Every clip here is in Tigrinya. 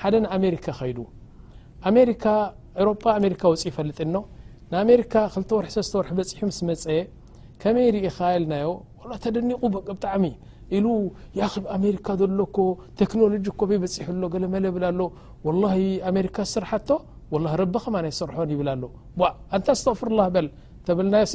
ሓደ ንኣሜሪካ ከይዱ ኣሜሪካ ኤሮጳ ኣሜሪካ ወፅኡ ይፈልጥ ኖ ንኣሜሪካ ክልተ ወርሒ ሰስተ ወርሒ በፂሑ ምስ መፀ ከመይ ርኢኻ ኢልናዮ ዋላ ተደኒቑ ብጣዕሚ ኢሉ ያክብ ኣሜሪካ ዘሎኮ ቴክኖሎጂ ኮበ በፂሑ ኣሎ ገለ መለ ብላ ኣሎ ወላ ኣሜሪካ ዝስርሓቶ ወላ ረቢ ከማን ኣይሰርሖን ይብል ኣሎ ኣንታ ኣስተቕፍርላ በል ተብልናዮሲ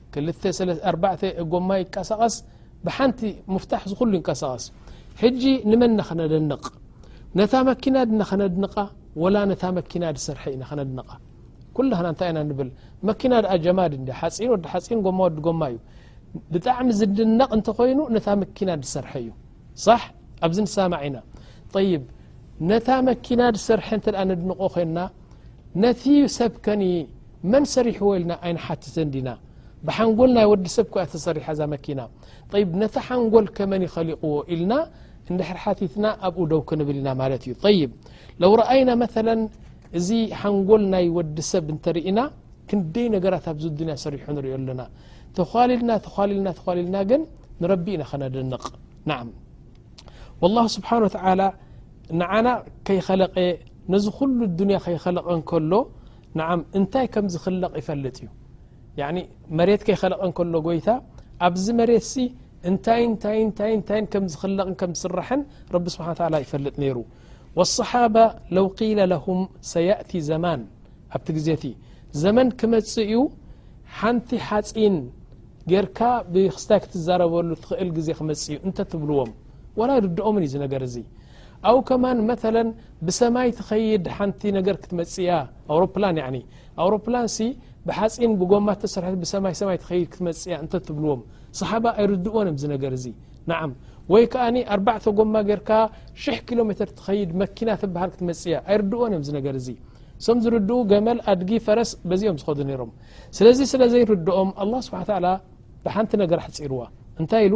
ክልተ ሰለስተ ኣርባዕተ ጎማ ይቀሳቐስ ብሓንቲ ምፍታሕ ዝኩሉ ይንቀሳቐስ ሕጂ ንመን ኢና ከነደንቕ ነታ መኪና ድና ከነድንቓ ወላ ነታ መኪና ድሰርሐ ኢና ከነድንቓ ኩላና እንታይ ኢና ንብል መኪና ድኣ ጀማድ እንድያ ሓፂን ወዲ ሓፂን ጎማ ወዲ ጎማ እዩ ብጣዕሚ ዝድነቕ እንተኮይኑ ነታ መኪና ድሰርሐ እዩ ሳሕ ኣብዚ ንሰማዕ ኢና ጠይብ ነታ መኪና ድሰርሐ እንተ ነድንቖ ኮንና ነቲ ሰብ ከኒ መን ሰሪሕዎ ኢልና ኣይንሓትትን ዲና ብሓንጎል ናይ ወዲ ሰብ ኮያ ተሰሪሓ እዛ መኪና ጠይብ ነቲ ሓንጎል ከመን ይኸሊቕዎ ኢልና እንድሕር ሓቲትና ኣብኡ ደው ክንብል ኢና ማለት እዩ ጠይብ ለው ረኣይና መለ እዚ ሓንጎል ናይ ወዲ ሰብ እንተርኢና ክንደይ ነገራት ኣብዚ ዱንያ ሰሪሑ ንሪኦ ኣለና ተኳልልና ተኳልልና ተኳልልና ግን ንረቢ ኢና ከነድንቕ ናዓ ወላሁ ስብሓን ወተዓላ ንዓና ከይኸለቀ ነዚ ኩሉ ዱንያ ከይኸለቀ እንከሎ ንዓም እንታይ ከም ዝኽለቅ ይፈልጥ እዩ ያኒ መሬት ከይኸለቀ እንከሎ ጎይታ ኣብዚ መሬት ሲ እንታይ እንታይ እንታይ እንታይን ከም ዝኽለቅን ከም ዝስራሕን ረቢ ስብሓን ታላ ይፈልጥ ነይሩ ወሰሓባ ለው ቂለ ለሁም ሰያእቲ ዘማን ኣብቲ ግዜ እቲ ዘመን ክመጽእ እዩ ሓንቲ ሓጺን ጌርካ ብክስታይ ክትዛረበሉ ትኽእል ግዜ ክመጽእ እዩ እንተ ትብልዎም ዋላ ኣይርድኦምን እዩ እዚ ነገር እዚ ኣው ከማን መለ ብሰማይ ትኸይድ ሓንቲ ነገር ክትመፅእያ ኣውሮፕላን ያኒ ኣውሮፕላን ሲ ብሓፂን ብጎማ ተሰርሐ ብሰማይ ሰማይ ትኸይድ ክትመፅእያ እንተ ትብልዎም ሰሓባ ኣይርድእዎን እም ዝነገር እዙ ንዓም ወይ ከኣ ኣርባዕተ ጎማ ጌርካ ሽሕ ኪሎ ሜተር ትኸይድ መኪና ትብሃል ክትመፅእያ ኣይርድእዎን እም ዝነገር እዙ እሶም ዝርድኡ ገመል ኣድጊ ፈረስ በዚኦም ዝኸዱ ነይሮም ስለዚ ስለ ዘይርድኦም ኣላ ስብሓ ብሓንቲ ነገር ኣሕፂርዋ እንታይ ኢሉ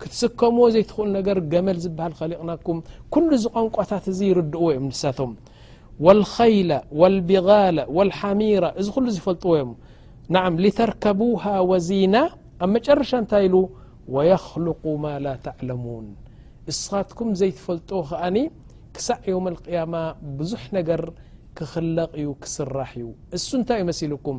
ክትስከምዎ ዘይትኽእሉ ነገር ገመል ዝበሃል ኸሊቕናኩም ኩሉ እዚ ቋንቋታት እዚ ይርድእዎ እዮም ንሳቶም ወልኸይለ ወልቢጋለ ወልሓሚራ እዚ ኩሉ ዝፈልጥዎ እዮም ናዓም ሊተርከቡሃ ወዚና ኣብ መጨረሻ እንታይ ኢሉ ወየኽልቁ ማ ላ ተዕለሙን እስኻትኩም ዘይትፈልጥዎ ከኣኒ ክሳዕ ዮም ልቅያማ ብዙሕ ነገር ክኽለቕ እዩ ክስራሕ እዩ እሱ እንታይ እዩ መሲልኩም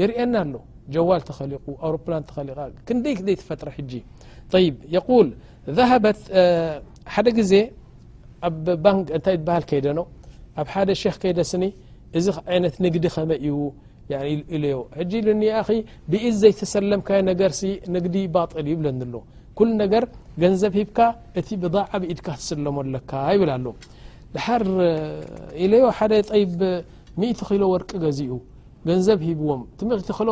የርእየና ኣሎ ጀዋል ተኸሊቁ ኣውሮፕላን ተኸሊቃ ክንደይ ክንደይ ተፈጥረ ሕጂ ጠይብ የቁል ذهبት ሓደ ግዜ ኣብ ባንክ እንታይ ትበሃል ከይደ ኖ ኣብ ሓደ ሸክ ከይደ ስኒ እዚ ዓይነት ንግዲ ከመይ እዩ ኢለዮ ሕጂ ኢሉኒ ኣኺ ብኢዝ ዘይተሰለምካዮ ነገርሲ ንግዲ ባጥል ይብለኒ ኣሎ ኩሉ ነገር ገንዘብ ሂብካ እቲ ብዛዓ ብኢድካ ትስለሞ ኣለካ ይብል ኣሎ ድሓር ኢለዮ ሓደ ጠይብ ሚእቲ ኪሎ ወርቂ ገዚኡ ገንዘብ ሂብዎም ትምህርቲ ክል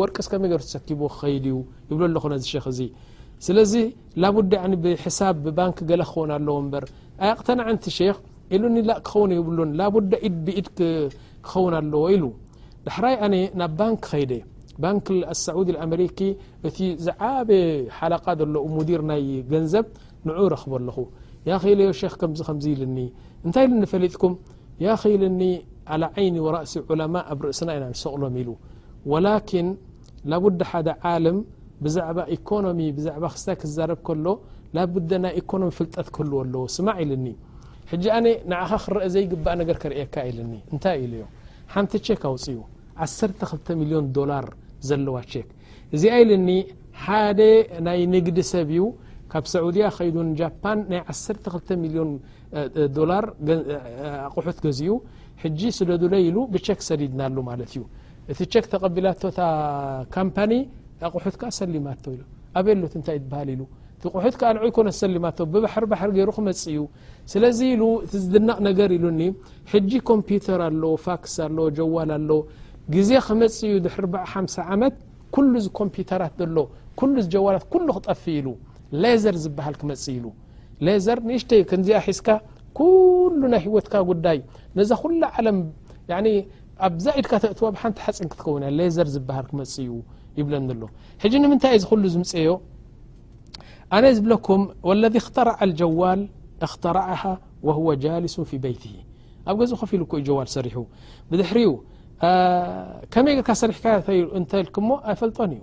ወርቂ ስከመ ገሩ ተሰኪቡ ክኸይድ እዩ ይብሎ ኣለኹ ነዚ ሸክ እዚ ስለዚ ላቡዳ ብሕሳብ ብባንክ ገለ ክኸውን ኣለዎ እበር ኣይቅተናዕንቲ ክ ኢሉኒ ላእ ክኸውን ይብሉን ላቡዳ ኢድ ብኢድ ክኸውን ኣለዎ ኢሉ ዳሕራይ ኣነ ናብ ባንክ ኸይደ ባንክ ኣሳዑዲ ኣመሪኪ እቲ ዝዓበ ሓላቃ ዘለኡ ሙዲር ናይ ገንዘብ ንዑ ረክቦ ኣለኹ ያኸኢለዮ ክ ከምዚ ከምዚ ኢልኒ እንታይ ኢልኒ ፈሊጥኩም ያኺ ኢልኒ ዓላ ዓይኒ ወራእሲ ዑለማእ ኣብ ርእስና ኢና ንሰቕሎም ኢሉ ወላኪን ላቡዳ ሓደ ዓልም ብዛዕባ ኢኮኖሚ ብዛዕባ ክስታይ ክዛረብ ከሎ ላቡደ ናይ ኢኮኖሚ ፍልጠት ክህልዎ ኣለዎ ስማዕ ኢልኒ ሕጂ ኣነ ንዓኻ ክረአ ዘይግባእ ነገር ከርእየካ ኢልኒ እንታይ ኢሉ ዮ ሓንቲ ቼክ ኣውፅኡ ዓሰርተ ክልተ ሚልዮን ዶላር ዘለዋ ቼክ እዚኣ ኢልኒ ሓደ ናይ ንግዲ ሰብ እዩ ካብ ሰዑድያ ከይዱ ንጃፓን ናይ ዓሰርተ ክልተ ሚልዮን ዶላር ኣቑሑት ገዚኡ ሕጂ ስደዱለይ ኢሉ ብቸክ ሰዲድናሉ ማለት እዩ እቲ ቸክ ተቐቢላቶ እታ ካምፓኒ ኣቑሑት ከዓ ሰሊማቶ ኢሉ ኣበይ ኣሎት እንታይ ትበሃል ኢሉ እቲ ቑሑት ከዓ ንዑ ይኮነ ሰሊማቶ ብባሕሪ ባሕሪ ገይሩ ክመፅ እዩ ስለዚ ኢሉ እቲ ዝድነቕ ነገር ኢሉኒ ሕጂ ኮምፒውተር ኣሎ ፋክስ ኣሎ ጀዋል ኣሎ ግዜ ክመፅ እዩ ድሕሪ በዓ ሓምሳ ዓመት ኩሉ እዚ ኮምፒውተራት ዘሎ ኩሉ እዚ ጀዋላት ኩሉ ክጠፍእ ኢሉ ሌዘር ዝበሃል ክመፅ ኢሉ ሌዘር ንእሽተይ ክንዚኣ ሒዝካ ኩሉ ናይ ህይወትካ ጉዳይ ነዛ ኩላ ዓለም ኣብዛ ኢድካ ተእትዋ ብሓንቲ ሓፂን ክትከውን እያ ሌዘር ዝበሃል ክመፅ እዩ ይብለኒ ኣሎ ሕጂ ንምንታይ እዩ ዝኩሉ ዝምፀዮ ኣነ ዝብለኩም ወለذ እክተርዓ ልጀዋል እክተርዓሃ ወህወ ጃሊሱ ፊ በይት ኣብ ገዚ ኮፍ ኢሉ ኮእዩ ጀዋል ሰሪሑ ብድሕሪኡ ከመይ ጌርካ ሰሪሕካ እንተልኩሞ ኣይፈልጦን እዩ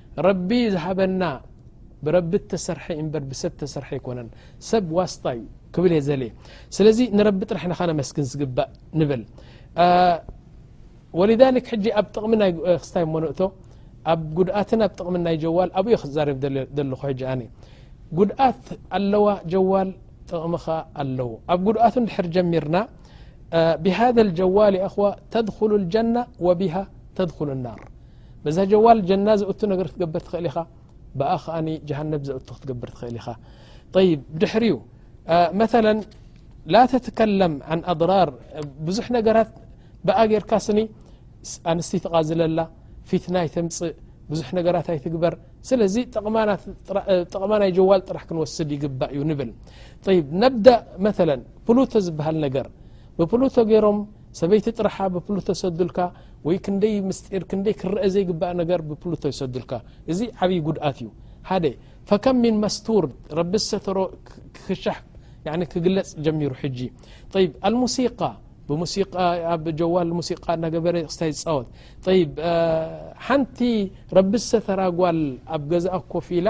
ረቢ ዝሃበና ብረቢ ተሰርሐ በር ብሰብ ተሰርሐ ኣይኮነን ሰብ ዋስጣ እዩ ክብል እየ ዘለ ስለዚ ንረቢ ጥራሕ ንኻ ነመስግን ዝግባእ ንብል ወልክ ሕጂ ኣብ ጥቕሚ ናይ ክስታይ ሞንእቶ ኣብ ጉድኣትን ኣብ ጥቕሚ ናይ ጀዋል ኣብኡየ ክዛርብ ዘለኹ ሕጂ ኣነ ጉድኣት ኣለዋ ጀዋል ጥቕምኻ ኣለዉ ኣብ ጉድኣቱ ንድሕር ጀሚርና ብሃذ ጀዋል ኣኹዋ ተድኹሉ ጀና ወብሃ ተድኹሉ ናር በዛ ጀዋል ጀና ዘእቱ ነገር ክትገብር ትኽእል ኢኻ ብኣ ከኣ ጀሃነብ ዘእቱ ክትገብር ትኽእል ኢኻ ይ ድሕር ዩ መለ ላ ተትከለም ን ኣضራር ብዙሕ ነገራት ብኣ ጌርካ ስኒ ኣንስቲ ትቓዝለላ ፊትና ኣይተምፅእ ብዙሕ ነገራት ኣይትግበር ስለዚ ጥቕማ ናይ ጀዋል ጥራሕ ክንወስድ ይግባእ እዩ ንብል ይ ነብዳእ መለ ፕሉቶ ዝበሃል ነገር ብፕሉቶ ገይሮም ሰበይቲ ጥራሓ ብፕሉቶ ይሰዱልካ ወይ ክንደይ ምስጢር ክንደይ ክረኣ ዘይግባእ ነገር ብፕሉቶ ይሰዱልካ እዚ ዓብይ ጉድኣት እዩ ሓደ ፈከም ምን መስቱር ረቢ ዝሰተሮ ክሻሕ ክግለፅ ጀሚሩ ሕጂ ይ ኣልሙሲቃ ብሙሲቃ ኣብ ጀዋል ሙሲቃ እናገበረ ክስታይ ዝፃወት ይ ሓንቲ ረቢ ዝሰተራ ጓል ኣብ ገዛኣ ኮፍ ኢላ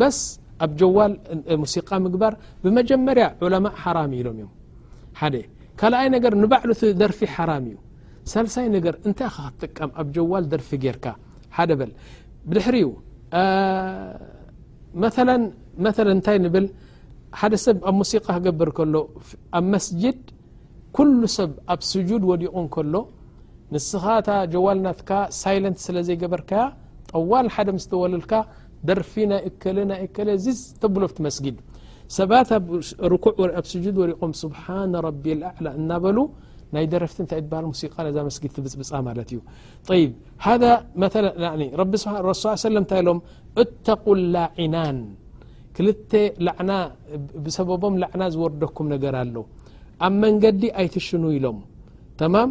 በስ ኣብ ጀዋል ሙሲቃ ምግባር ብመጀመርያ ዑለማ ሓራም ኢሎም እዮም ሓደ ካልኣይ ነገር ንባዕሉ እቲ ደርፊ ሓራም እዩ ሳልሳይ ነገር እንታይ ኸ ክትጥቀም ኣብ ጀዋል ደርፊ ጌርካ ሓደ በል ብድሕሪ ዩ መለ እንታይ ንብል ሓደ ሰብ ኣብ ሙሲቃ ክገብር ከሎ ኣብ መስጅድ ኩሉ ሰብ ኣብ ስጁድ ወዲቑ ከሎ ንስኻ እታ ጀዋልናትካ ሳይለንት ስለ ዘይገበርካያ ጠዋል ሓደ ምስ ተወልልካ ደርፊ ናይ እከለ ናይ እከለ ዝዝ ተብሎ ኣብቲ መስጊድ ሰባት ኣብ ርኩዕ ወ ኣብ ስጁድ ወሪቖም ስብሓነ ረቢ ልኣዕላ እናበሉ ናይ ደረፍቲ እንታይ ትበሃል ሙሲቃ ነዛ መስጊድ ትብፅብፃ ማለት እዩ ይብ ሃذ መተ ረቢ ስ ረሱ ሰለም እንታይ ኢሎም እተቁ ላዒናን ክልተ ላዕና ብሰበቦም ላዕና ዝወርደኩም ነገር ኣሎ ኣብ መንገዲ ኣይትሽኑ ኢሎም ተማም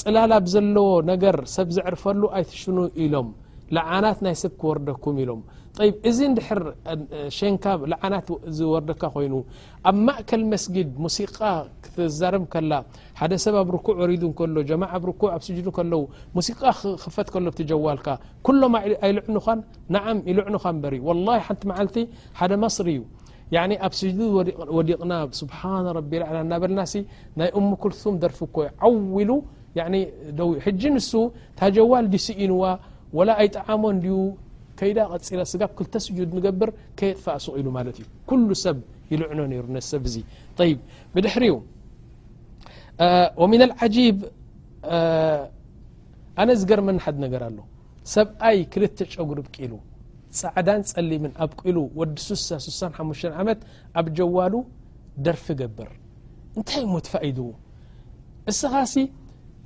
ፅላላ ብዘለዎ ነገር ሰብ ዘዕርፈሉ ኣይትሽኑ ኢሎም ልዓናት ናይ ሰብ ክወርደኩም ኢሎም ጠይብ እዚ እንድሕር ሸንካ ልዓናት ዝወርደካ ኮይኑ ኣብ ማእከል መስጊድ ሙሲቃ ክትዛረብ ከላ ሓደ ሰብ ኣብ ርኩዕ ወሪዱ እንከሎ ጀማዓ ኣብ ርኩዕ ኣብ ስጁድ ከለዉ ሙሲቃ ክኽፈት ከሎ ብቲ ጀዋልካ ኩሎም ኣይልዕኑኻን ንዓም ይልዕኑኻ እምበሪ ወላሂ ሓንቲ መዓልቲ ሓደ መስሪ እዩ ያኒ ኣብ ስጁድ ወዲቕና ስብሓን ረቢ ላዕላ እናበልናሲ ናይ እሙ ኩልሱም ደርፊ እኮ ዩ ዓው ኢሉ ደው ዩ ሕጂ ንሱ እታ ጀዋል ዲ ስኢንዋ ወላ ኣይጠዓሞን ድዩ ከይዳ ቀፂለ ስጋብ ክልተ ስጁድ ንገብር ከየጥፋእ ሱቕ ኢሉ ማለት እዩ ኩሉ ሰብ ይልዕኖ ነይሩ ነዚ ሰብ እዚ ይ ብድሕሪኡ ወምን ልዓጂብ ኣነ ዝገርመኒ ሓድ ነገር ኣሎ ሰብኣይ ክልተ ጨጉሪ ኣብቂሉ ጻዕዳን ጸሊምን ኣብቂሉ ወዲ ሱሳ ሱሳን ሓሙሽተን ዓመት ኣብ ጀዋሉ ደርፊ ገብር እንታይ እሞ ትፋኢድኡ እስኻሲ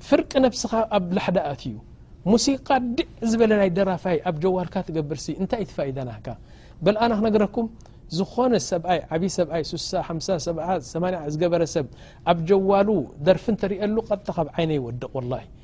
ፍርቂ ነብስኻ ኣብ ላሕዳ ኣትዩ ሙሲቃ ድዕ ዝበለ ናይ ደራፋይ ኣብ ጀዋልካ ትገብር ሲ እንታይ ትፋኢዳ ናካ በልኣና ክነግረኩም ዝኾነ ሰብኣይ ዓብዪ ሰብኣይ ሱሳ ሓምሳ ሰዓ ሰማንያ ዝገበረ ሰብ ኣብ ጀዋሉ ደርፊ እንተርእየሉ ቀጥታ ካብ ዓይነ ይወድቕ ወላሂ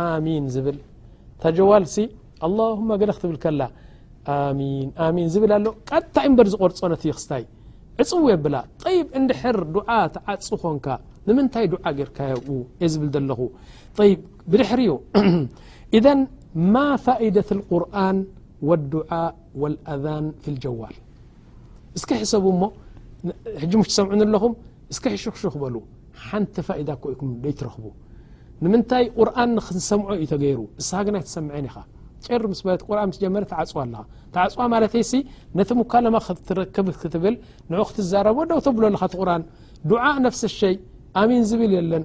ኣሚን ዝብል እታ ጀዋል ሲ ኣላሁማ ገለ ክትብል ከላ ኣሚን ኣሚን ዝብል ኣሎ ቀጥታ ዩ እምበር ዝቆርፆ ነቲ ክስታይ ዕፅው የብላ ጠይብ እንድሕር ዱዓ ትዓፁ ኾንካ ንምንታይ ዱዓ ጌርካዮ እየ ዝብል ዘለኹ ይብ ብድሕር እዩ እዘን ማ ፋኢደት ቁርን ወዱዓ ወልኣዛን ፊ ልጀዋል እስኪ ሕሰቡ እሞ ሕጂ ምሽ ትሰምዑኒ ኣለኹም እስኪ ሕሹኽሹኽ በሉ ሓንቲ ፋይዳ እኮ ኢኩም ዘይትረኽቡ ንምንታይ ቁርን ንክንሰምዖ እዩ ተገይሩ ንስኻ ግን ኣይትሰምዐን ኢኻ ጭር ምስ በለት ቁርን ምስ ጀመረ ትዓፅዋ ኣለኻ ትዓፅዋ ማለተይሲ ነቲ ሙካለማ ክትረከብ ክትብል ንዑ ክትዛረቦ ደው ተብሎ ኣለኻ እቲ ቁርን ዱዓ ነፍሲ ሸይ ኣሚን ዝብል የለን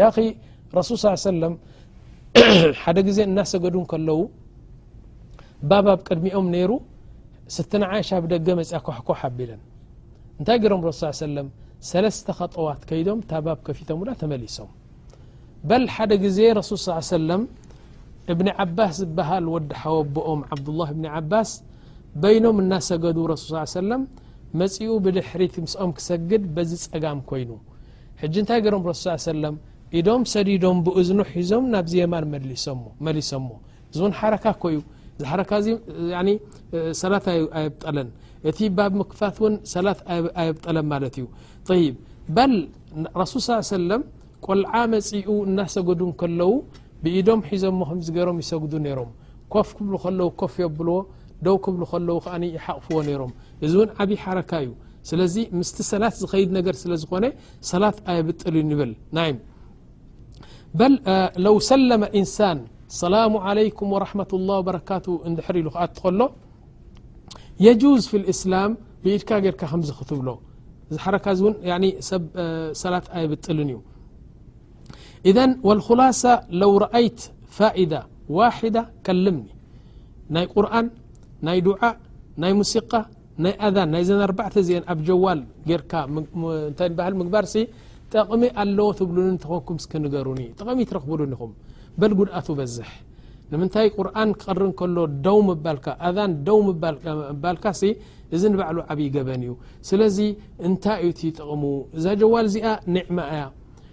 ያኺ ረሱል ስ ሰለም ሓደ ግዜ እናሰገዱ ከለዉ ባብ ኣብ ቅድሚኦም ነይሩ ስትና ዓይሻ ብደገ መፅያ ኳሕኳሕ ኣቢለን እንታይ ገሮም ረሱ ስ ሰለም ሰለስተ ኸጠዋት ከይዶም እታ ባብ ከፊቶምላ ተመሊሶም በል ሓደ ግዜ ረሱል ስ ሰለም እብኒ ዓባስ ዝበሃል ወዲ ሓወቦኦም ዓብዱላህ እብኒ ዓባስ በይኖም እናሰገዱ ረሱል ስ ሰለም መፅኡ ብድሕሪቲ ምስኦም ክሰግድ በዚ ፀጋም ኮይኑ ሕጂ እንታይ ገሮም ረሱል ስ ሰለም ኢዶም ሰዲዶም ብእዝኑ ሒዞም ናብዚ የማን መሊሶሞ እዚ እውን ሓረካ ኮ እዩ እዚ ሓረካ እዚ ሰላት ኣየብጠለን እቲ ባብ ምክፋት እውን ሰላት ኣየብጠለን ማለት እዩ ይ በል ረሱል ስ ሰለም ቆልዓ መፅኡ እናሰገዱ ከለዉ ብኢዶም ሒዞሞ ከምዚ ገሮም ይሰግዱ ነይሮም ኮፍ ክብሉ ከለዉ ኮፍ የብልዎ ደው ክብሉ ከለዉ ከ ይሓቕፍዎ ነይሮም እዚ ውን ዓብይ ሓረካ እዩ ስለዚ ምስቲ ሰላት ዝኸይድ ነገር ስለ ዝኾነ ሰላት ኣየብጥል ዩ ንብል ናም በል ለው ሰለመ ኢንሳን ሰላሙ ዓለይኩም ወረሕመት ላ በረካቱ እንድሕር ኢሉ ክኣ ትኸሎ የጁዝ ፊ ልእስላም ብኢድካ ጌርካ ከምዚ ክትብሎ እዚ ሓረካ እዚ እውን ሰብ ሰላት ኣይብጥልን እዩ ኢዘ ወልኩላሳ ለው ረኣይት ፋኢዳ ዋሕዳ ከልምኒ ናይ ቁርን ናይ ዱዓእ ናይ ሙሲቃ ናይ ኣዛን ናይ ዘን ኣርባዕተ እዚኤን ኣብ ጀዋል ጌርካ እንታይ በሃል ምግባር ሲ ጠቕሚ ኣለዎ ትብሉኒ እንተኾንኩም እስኪ ንገሩኒ ጠቐሚ ትረኽብሉን ኢኹም በል ጉድኣቱ በዝሕ ንምንታይ ቁርን ክቕር ከሎ ደው ምባልካ ኣዛን ደው ባልካ ሲ እዚ ንባዕሉ ዓብዪ ገበን እዩ ስለዚ እንታይ እዩ እቲ ጥቕሙ እዛ ጀዋል እዚኣ ኒዕማ እያ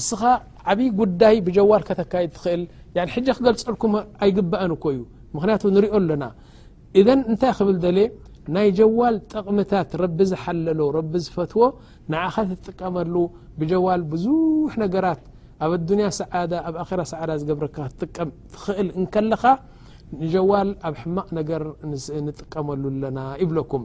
እስኻ ዓብይ ጉዳይ ብጀዋር ከተካይድ ትኽእል ን ሕጂ ክገልፀልኩም ኣይግባእን እኮ እዩ ምክንያቱ ንሪኦ ኣለና እዘ እንታይ ክብል ደልየ ናይ ጀዋል ጥቕምታት ረቢ ዝሓለሎ ረቢ ዝፈትዎ ንዓኻ ትጥቀመሉ ብጀዋል ብዙሕ ነገራት ኣብ ኣዱንያ ሰዓዳ ኣብ ኣራ ሰዓዳ ዝገብረካ ክትጥቀም ትኽእል እንከለኻ ንጀዋል ኣብ ሕማቕ ነገር ንጥቀመሉ ኣለና ይብለኩም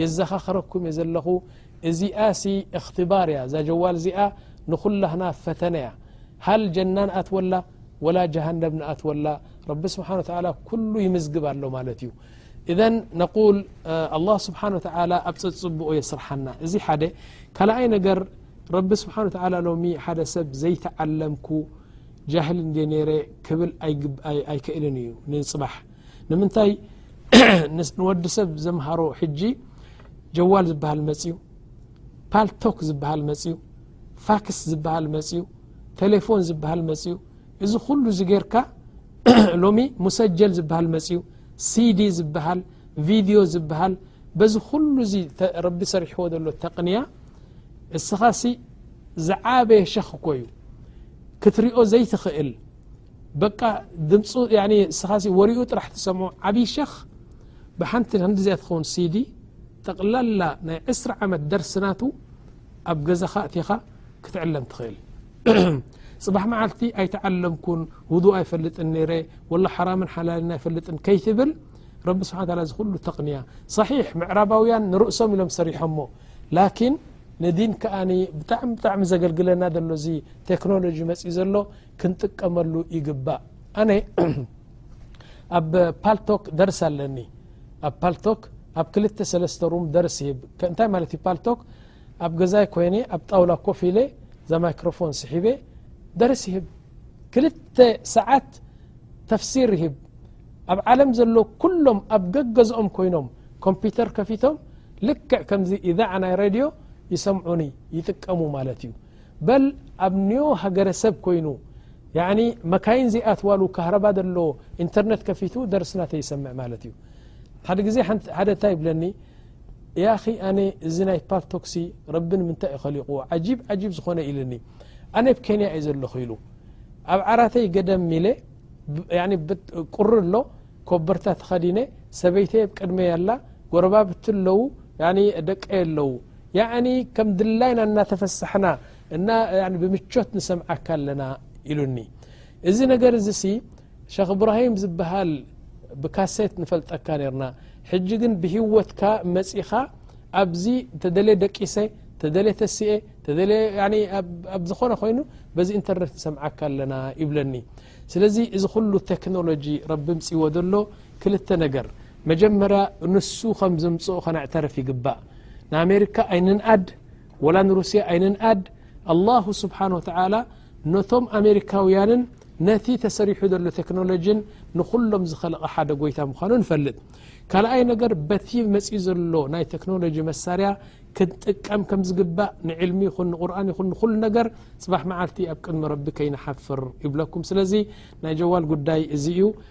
የዛኻኽረኩም እየ ዘለኹ እዚኣሲ እኽትባር እያ እዛ ጀዋል እዚኣ ንኹላህና ፈተነ እያ ሃል ጀና ንኣትወላ ወላ ጀሃነብ ንኣትወላ ረቢ ስብሓን ወተዓላ ኩሉ ይምዝግብ ኣሎ ማለት እዩ እዘ ነቁል ኣላ ስብሓን ወተዓላ ኣብ ፀፅቡኦ የስርሓና እዚ ሓደ ካልኣይ ነገር ረቢ ስብሓን ወተዓላ ሎሚ ሓደ ሰብ ዘይተዓለምኩ ጃህል እንደ ነረ ክብል ኣይክእልን እዩ ንፅባሕ ንምንታይ ንወዲ ሰብ ዘምሃሮ ሕጂ ጀዋል ዝበሃል መፅዩ ፓልቶክ ዝበሃል መፅዩ ፋክስ ዝበሃል መፅዩ ቴሌፎን ዝበሃል መፅዩ እዚ ኩሉ እዚ ጌርካ ሎሚ ሙሰጀል ዝበሃል መፅዩ ሲዲ ዝበሃል ቪድዮ ዝበሃል በዚ ኩሉ እዚ ረቢ ሰሪሕዎ ዘሎ ተቕንያ እስኻሲ ዝዓበየ ሸኽ እኮ እዩ ክትሪኦ ዘይትኽእል በቃ ድምፁ እስኻ ወሪኡ ጥራሕ ትሰምዖ ዓብዪ ሸኽ ብሓንቲ ከምዚኣ ትኸውን ሲዲ ጠቕላላ ናይ ዕስራ ዓመት ደርሲ ናቱ ኣብ ገዛኻ እቲኻ ክትዕለም ትኽእል ፅባሕ መዓልቲ ኣይተዓለምኩን ውዱእ ኣይፈልጥን ነረ ወላ ሓራምን ሓላልን ኣይፈልጥን ከይትብል ረቢ ስብሓ ታላ እዚ ኩሉ ተቕንያ ሳሒሕ ምዕራባውያን ንርእሶም ኢሎም ሰሪሖምሞ ላኪን ንዲን ከኣ ብጣዕሚ ብጣዕሚ ዘገልግለና ዘሎ እዚ ቴክኖሎጂ መፅኢ ዘሎ ክንጥቀመሉ ይግባእ ኣነ ኣብ ፓልቶክ ደርሲ ኣለኒ ኣብ ፓልቶክ ኣብ ክልተ ሰለስተ ሩም ደርሲ ብ እንታይ ማለት ዩ ፓልቶክ ኣብ ገዛይ ኮይነ ኣብ ጣውላ ኮፍ ኢለ እዛ ማይክሮፎን ስሒበ ደርሲ ይህብ ክልተ ሰዓት ተፍሲር ይህብ ኣብ ዓለም ዘሎ ኩሎም ኣብ ገገዝኦም ኮይኖም ኮምፒተር ከፊቶም ልክዕ ከምዚ ኢዛዓ ናይ ረድዮ ይሰምዑኒ ይጥቀሙ ማለት እዩ በል ኣብ ኒዮ ሃገረሰብ ኮይኑ ያኒ መካይን ዘይኣትዋሉ ካህረባ ዘለዎ ኢንተርነት ከፊቱ ደርሲ ናተይ ይሰምዕ ማለት እዩ ሓደ ግዜ ሓደ እንታይ ይብለኒ ያኺ ኣነ እዚ ናይ ፓልቶክሲ ረቢ ንምንታይ እዩ ከሊቑዎ ዓጂብ ዓጂብ ዝኾነ ኢልኒ ኣነ ብ ኬንያ እዩ ዘለኹ ኢሉ ኣብ ዓራተይ ገደም ኢለ ቁሪ ኣሎ ኮበርታ ተኸዲነ ሰበይተይ ኣብ ቅድመይ ኣላ ጎረባብቲ ኣለዉ ደቀይ ኣለዉ ያዕኒ ከም ድላይና እናተፈሳሕና እና ብምቾት ንሰምዓካ ኣለና ኢሉኒ እዚ ነገር እዚ ሲ ሸክ እብራሂም ዝበሃል ብካሴት ንፈልጠካ ነርና ሕጂ ግን ብሂወትካ መጺኻ ኣብዚ ተደሌ ደቂሰ ተደሌ ተሲኤ ተደሌ ኣብ ዝኾነ ኮይኑ በዚ ኢንተርነት ንሰምዓካ ኣለና ይብለኒ ስለዚ እዚ ኩሉ ቴክኖሎጂ ረቢ ምጺዎ ዘሎ ክልተ ነገር መጀመርያ ንሱ ከም ዘምጽኦ ከነዕተርፍ ይግባእ ንኣሜሪካ ኣይንንኣድ ወላ ንሩስያ ኣይንንኣድ ኣላሁ ስብሓን ወተላ ነቶም ኣሜሪካውያንን ነቲ ተሰሪሑ ዘሎ ቴክኖሎጂን ንኹሎም ዝኸለቐ ሓደ ጎይታ ምዃኑ ንፈልጥ ካልኣይ ነገር በቲ መፅኡ ዘሎ ናይ ቴክኖሎጂ መሳርያ ክንጥቀም ከም ዝግባእ ንዕልሚ ይኹን ንቁርን ይኹን ንኩሉ ነገር ፅባሕ መዓልቲ ኣብ ቅድሚ ረቢ ከይንሓፍር ይብለኩም ስለዚ ናይ ጀዋል ጉዳይ እዚ እዩ